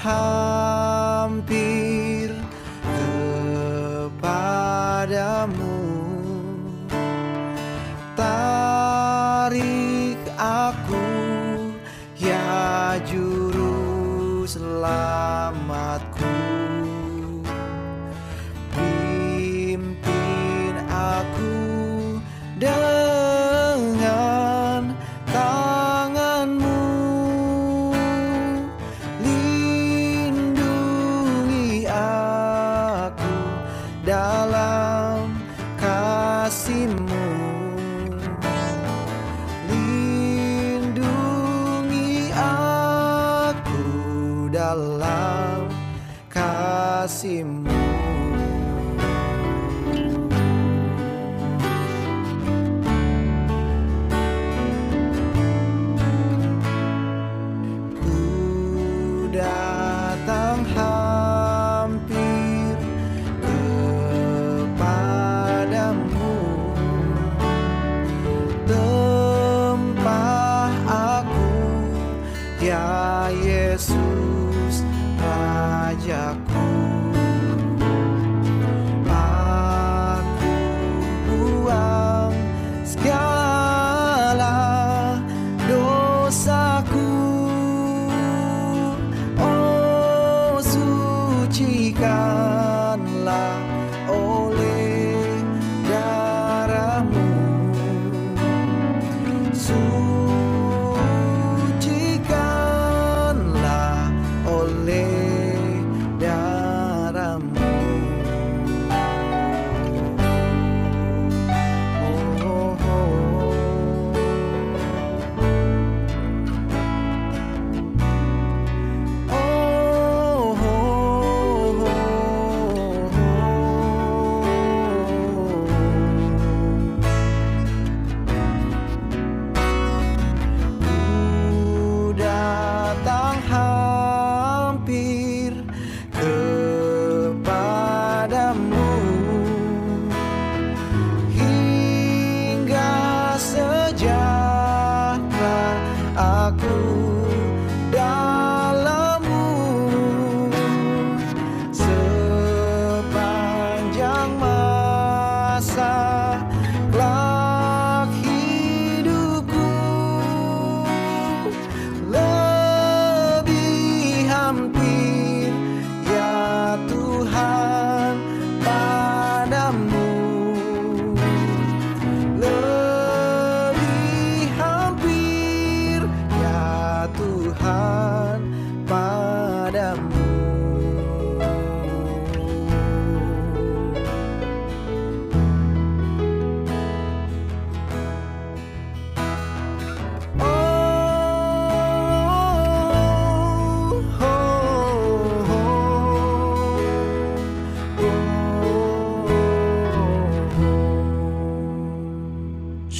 Datang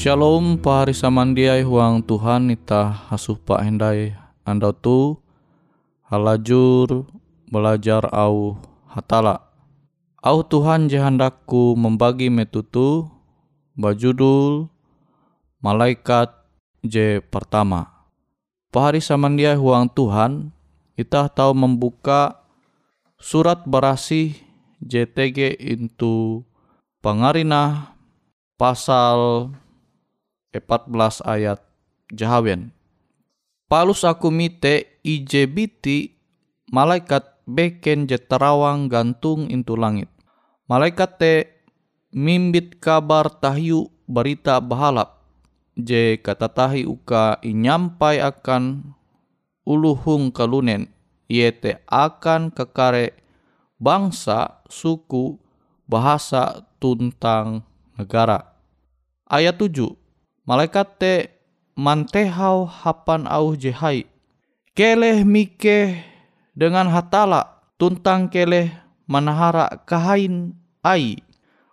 Shalom pahari samandiai huang Tuhan ita hasuh pak hendai andau tu halajur belajar au hatala. Au Tuhan jehandaku membagi metutu bajudul malaikat je pertama. Pahari samandiai huang Tuhan ita tahu membuka surat berasih JTG into pangarina pasal 14 ayat jahawen. Palus aku mite ijebiti malaikat beken je terawang gantung into langit. Malaikat te mimbit kabar tahyu berita bahalap je kata tahi uka inyampai akan uluhung kalunen iete akan kekare bangsa, suku, bahasa, tuntang negara. Ayat 7. Malaikat te mantehau hapan au jehai. Keleh mike dengan hatala tuntang keleh manahara kahain ai.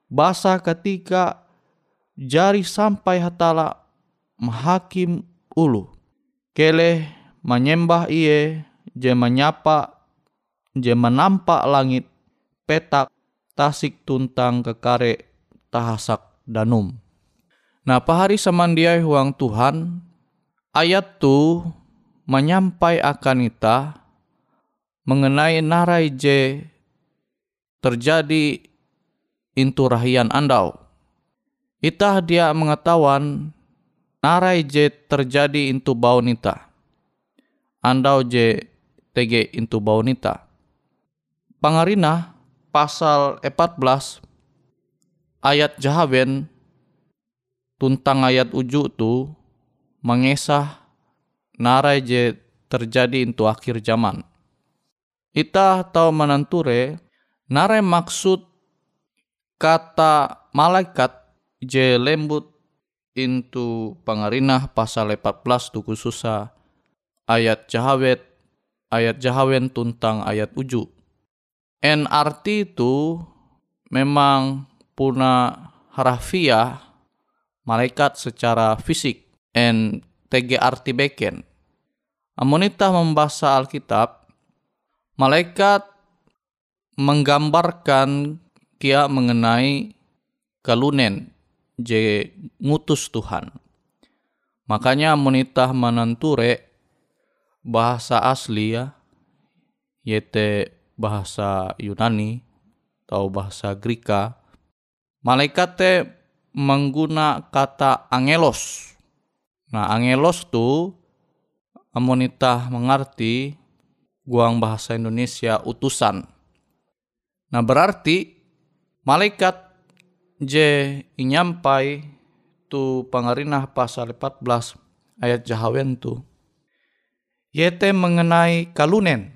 Basa ketika jari sampai hatala mahakim ulu. Keleh menyembah iye je menyapa je menampak langit petak tasik tuntang kekare tahasak danum. Nah pahari samandiai huang Tuhan ayat tu menyampai akan ita mengenai narai je terjadi intu rahian andau. Itah dia mengetahuan narai je terjadi intu bau nita. Andau je tege intu bau nita. Pangarina pasal 14 ayat jahaben tuntang ayat uju tu mengesah narai je terjadi into akhir zaman. Ita tahu menanture narai maksud kata malaikat je lembut into pangarinah pasal 14 tu khususa ayat jahawet ayat jahawen tuntang ayat uju. NRT itu memang puna harafiah malaikat secara fisik en TG beken. Amonita membaca Alkitab, malaikat menggambarkan kia mengenai kalunen je ngutus Tuhan. Makanya amonita menenture bahasa asli ya, yaitu bahasa Yunani atau bahasa Greka, malaikat te mengguna kata angelos. Nah, angelos tu amonita mengerti guang bahasa Indonesia utusan. Nah, berarti malaikat je inyampai tu pangarinah pasal 14 ayat jahawen tu. Yete mengenai kalunen.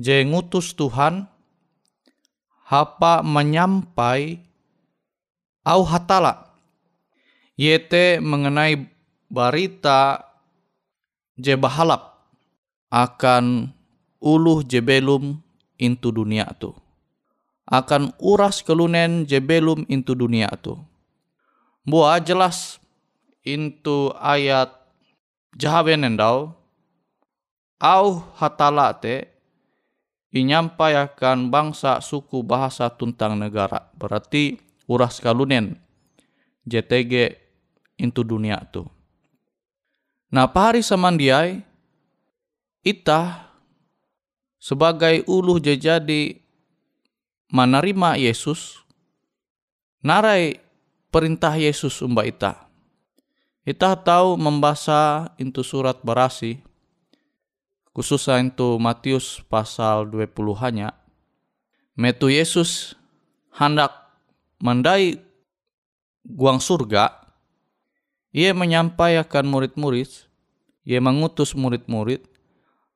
Je ngutus Tuhan hapa menyampai au hatala. Yete mengenai barita je bahalap akan uluh jebelum intu dunia tu. Akan uras kelunen jebelum intu dunia tu. Buah jelas intu ayat jahaben endau. Au hatala te inyampayakan bangsa suku bahasa tuntang negara. Berarti uras kalunen JTG into dunia tu. Nah pahari samandiai ita sebagai uluh jadi menerima Yesus narai perintah Yesus umba ita. Ita tahu membaca into surat berasi khususnya itu Matius pasal 20 hanya metu Yesus hendak mandai guang surga, ia menyampaikan murid-murid, ia mengutus murid-murid,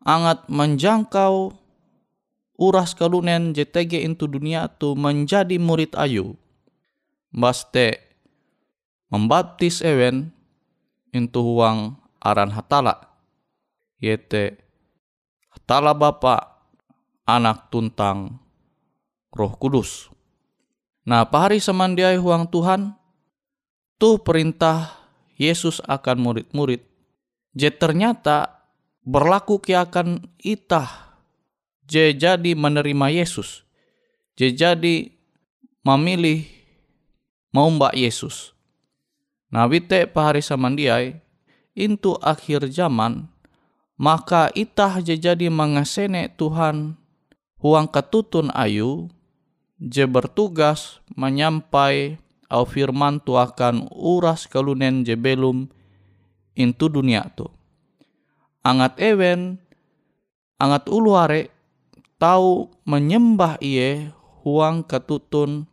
angat menjangkau uras kalunen JTG itu dunia tu menjadi murid ayu. Baste membaptis ewen itu uang aran hatala. Yete hatala bapa anak tuntang roh kudus. Nah, pahari semandiai huang Tuhan, tuh perintah Yesus akan murid-murid. Je ternyata berlaku ki akan itah. Je jadi menerima Yesus. Je jadi memilih mau mbak Yesus. Nah, wite pahari samandiai, intu akhir zaman, maka itah jadi mengasene Tuhan huang ketutun ayu, je bertugas menyampai au firman tu akan uras kalunen je belum intu dunia tu. Angat ewen, angat uluare tahu menyembah iye huang ketutun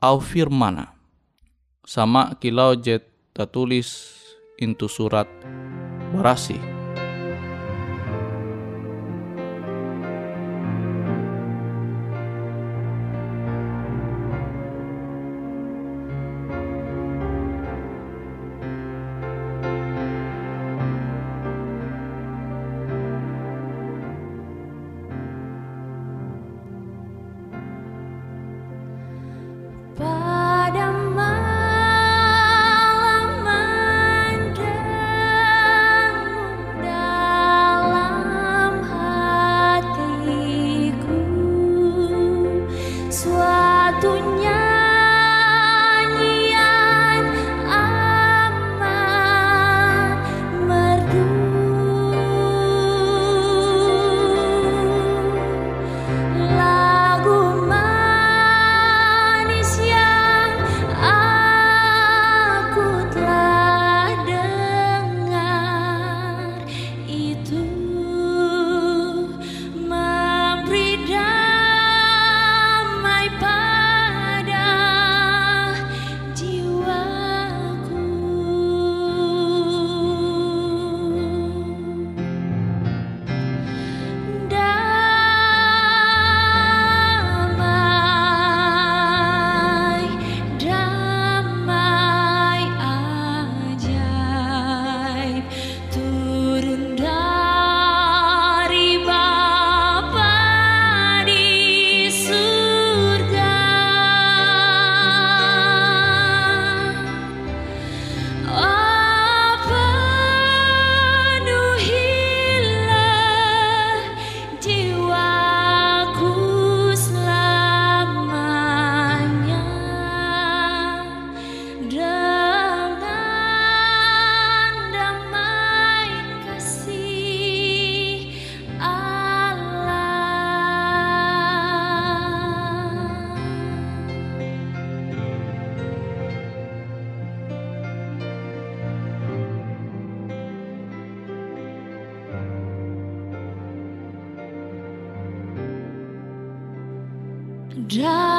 au firmana. Sama kilau je tertulis intu surat berasi. job.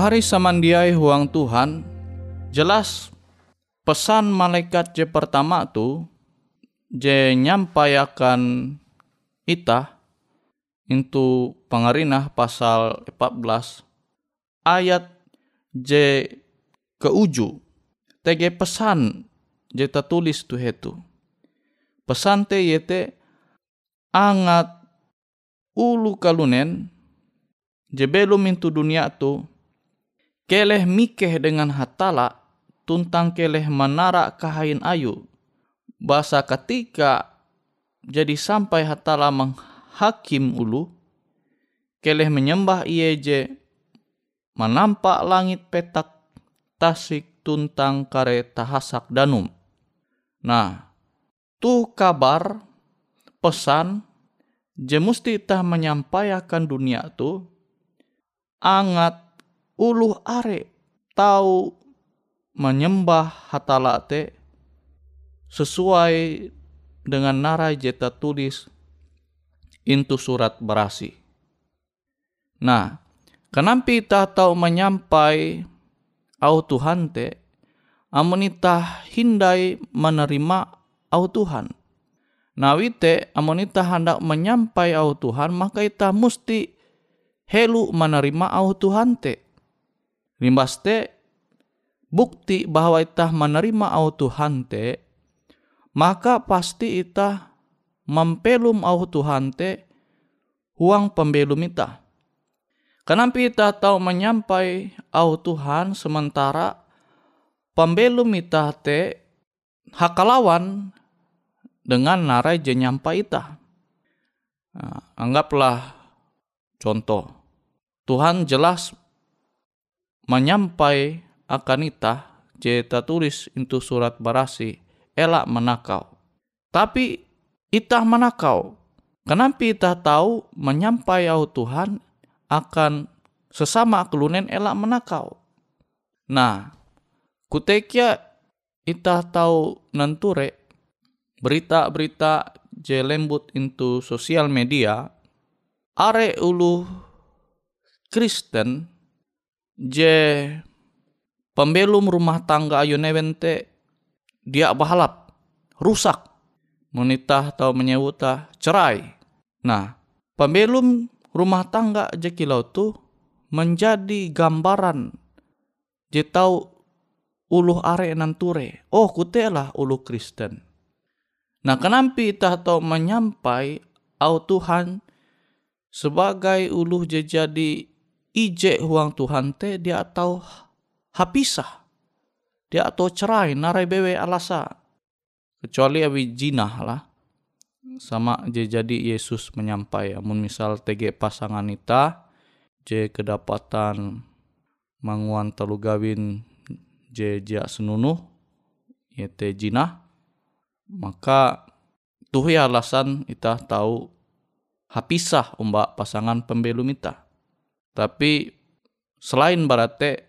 Pahari samandiai huang Tuhan, jelas pesan malaikat je pertama tu je nyampaikan ita itu pengarinah pasal 14 ayat je ke uju tege pesan je tertulis tu hetu. Pesan te yete angat ulu kalunen je belum itu dunia tu keleh mikeh dengan hatala tuntang keleh menara kahain ayu bahasa ketika jadi sampai hatala menghakim ulu keleh menyembah iye je menampak langit petak tasik tuntang kare tahasak danum. Nah, tuh kabar pesan je musti tah menyampaikan dunia tu angat uluh are tahu menyembah hatala te sesuai dengan narai jeta tulis intu surat berasi. Nah, kenapa kita tahu menyampai au Tuhan te amun ita hindai menerima au Tuhan. Nah wite amun ita hendak menyampai au Tuhan maka ita musti helu menerima au Tuhan te. Limbas te bukti bahwa ita menerima au Tuhan te maka pasti ita mempelum au Tuhan te huang pembelum ita. Kenapa kita tahu menyampai au Tuhan sementara pembelum ita te hakalawan dengan narai je nyampai ita. Nah, anggaplah contoh. Tuhan jelas menyampai akan ita je tulis itu surat barasi elak menakau. Tapi ita menakau. Kenapa ita tahu menyampai au Tuhan akan sesama kelunen elak menakau. Nah, kutekia ita tahu nanture berita-berita je lembut sosial media are ulu Kristen je pembelum rumah tangga ayu nevente dia bahalap rusak menitah atau menyewuta cerai nah pembelum rumah tangga jekilau tu menjadi gambaran je tahu uluh are nanture. Oh kutelah ulu Kristen. Nah kenapa kita tahu menyampai au Tuhan sebagai uluh je jadi ije huang Tuhan te dia tahu hapisah. Dia atau cerai narai bewe alasa. Kecuali awi jinah lah sama je jadi Yesus menyampai amun misal TG pasangan ita je kedapatan manguan telu gawin je jia senunuh yete jinah maka tuh ya alasan ita tahu hapisah umbak pasangan pembelum ita tapi selain barate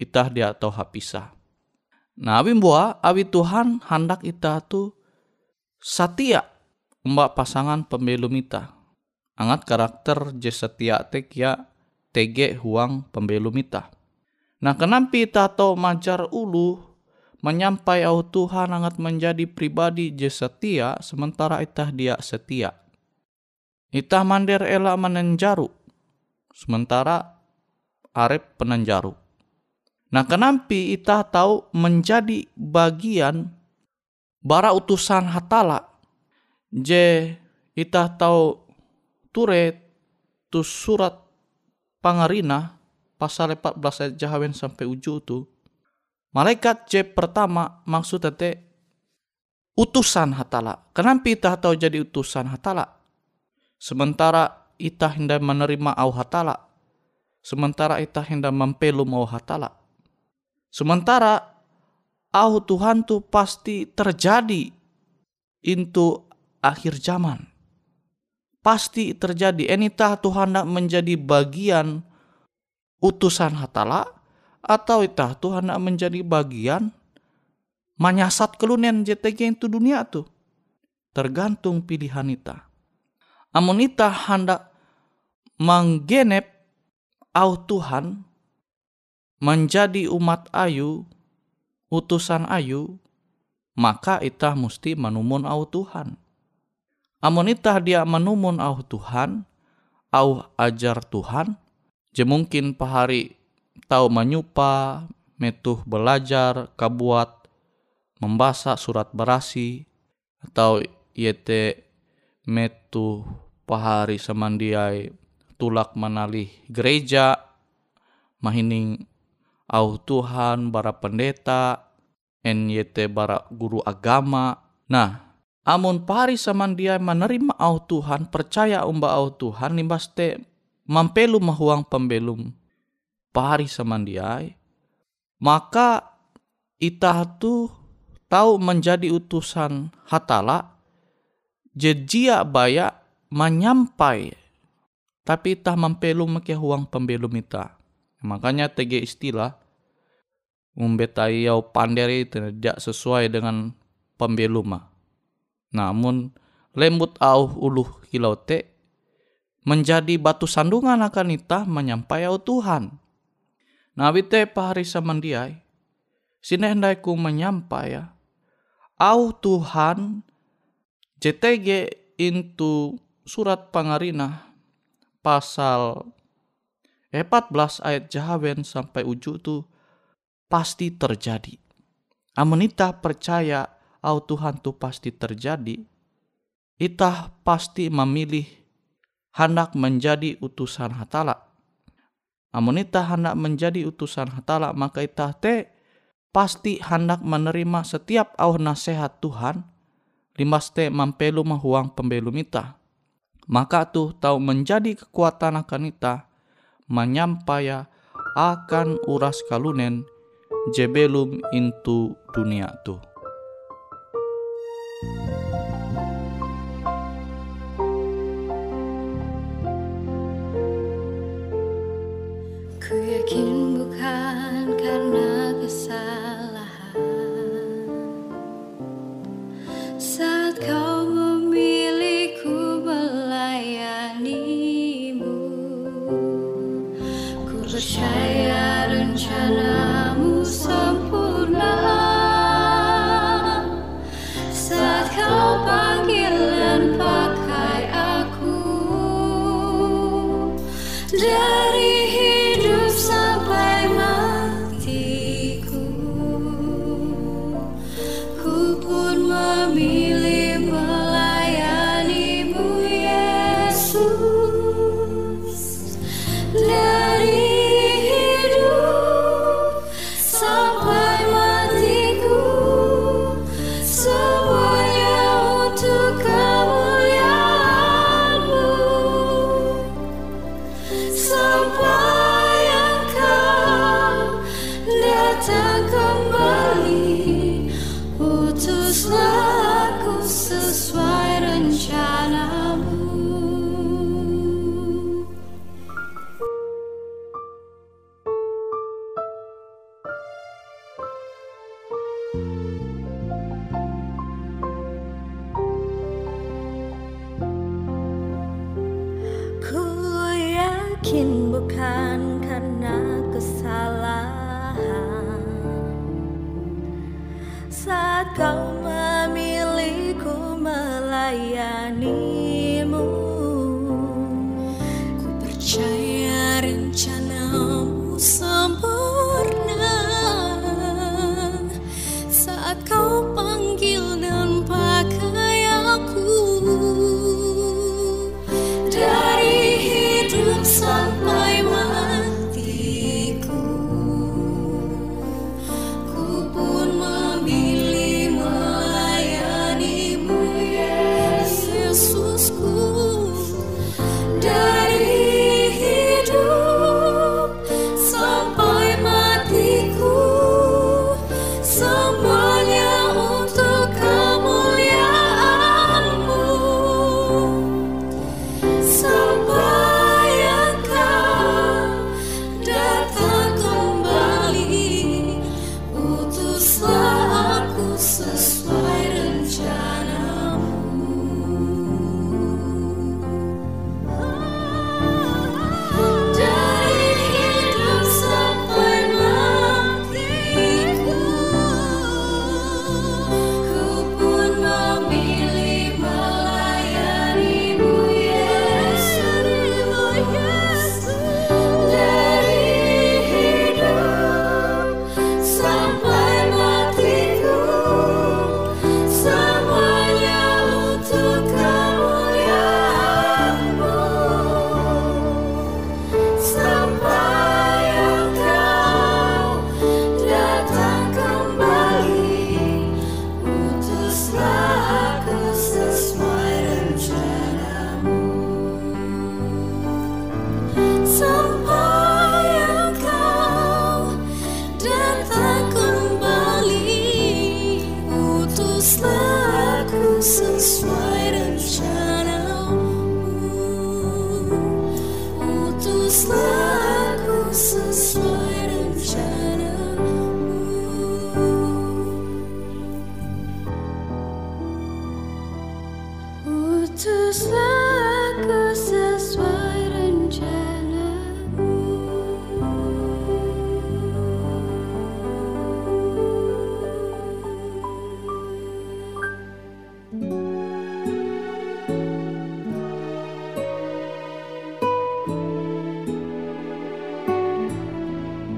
ita dia tahu hapisah nah awi buah awi Tuhan hendak ita tu satia mbak pasangan pembelum ita. Angat karakter je setia tek ya tege huang pembelum ita. Nah kenapa ita to majar ulu menyampai au Tuhan angat menjadi pribadi je setia sementara ita dia setia. Ita mandir ela menenjaru sementara arep penenjaru. Nah kenapa ita tahu menjadi bagian bara utusan hatala. Je ita tahu ture tu surat pangarina pasal 14 ayat jahawen sampai uju tu. Malaikat je pertama maksud tete utusan hatala. Kenapa ita tahu jadi utusan hatala? Sementara ita hendak menerima au hatala sementara ita hendak mempelum au hatala sementara au Tuhan tu pasti terjadi into akhir zaman. Pasti terjadi. Enita Tuhan nak menjadi bagian utusan hatala atau itah Tuhan nak menjadi bagian menyasat kelunen JTG itu dunia tu. Tergantung pilihan ita. Amun ita hendak menggenep au Tuhan menjadi umat ayu, utusan ayu, maka itah musti menumun au Tuhan. Amun itah dia menumun au Tuhan, au ajar Tuhan, je mungkin pahari tahu menyupa, metuh belajar, kabuat, membaca surat berasi, atau yete metu pahari samandiai tulak manalih gereja, mahining au Tuhan bara pendeta, NYT bara guru agama. Nah, amun pari samandiai menerima au Tuhan, percaya umba au Tuhan, nimbas te mampelu mahuang pembelum pari samandiai, maka itah tu tahu menjadi utusan hatala, jejia baya menyampai tapi itah mampelum make huang pembelum ita. Makanya tege istilah umbetai yau panderi tidak sesuai dengan pembeluma. Namun lembut au uluh kilau te menjadi batu sandungan akan ita menyampai au Tuhan. Nah wite pahari samandiai, sinendai ku menyampai ya, au Tuhan JTG into surat pangarina pasal 14 ayat jahawen sampai uju tu pasti terjadi. Amun itah percaya au Tuhan tu pasti terjadi, itah pasti memilih hendak menjadi utusan hatala. Amun itah hendak menjadi utusan hatala, maka itah te pasti hendak menerima setiap au nasihat Tuhan, limas te mampelu mahuang pembelum itah. Maka tuh tahu menjadi kekuatan akan itah, menyampaya akan uras kalunen jebelum into dunia tuh. Kau memilihku melayanimu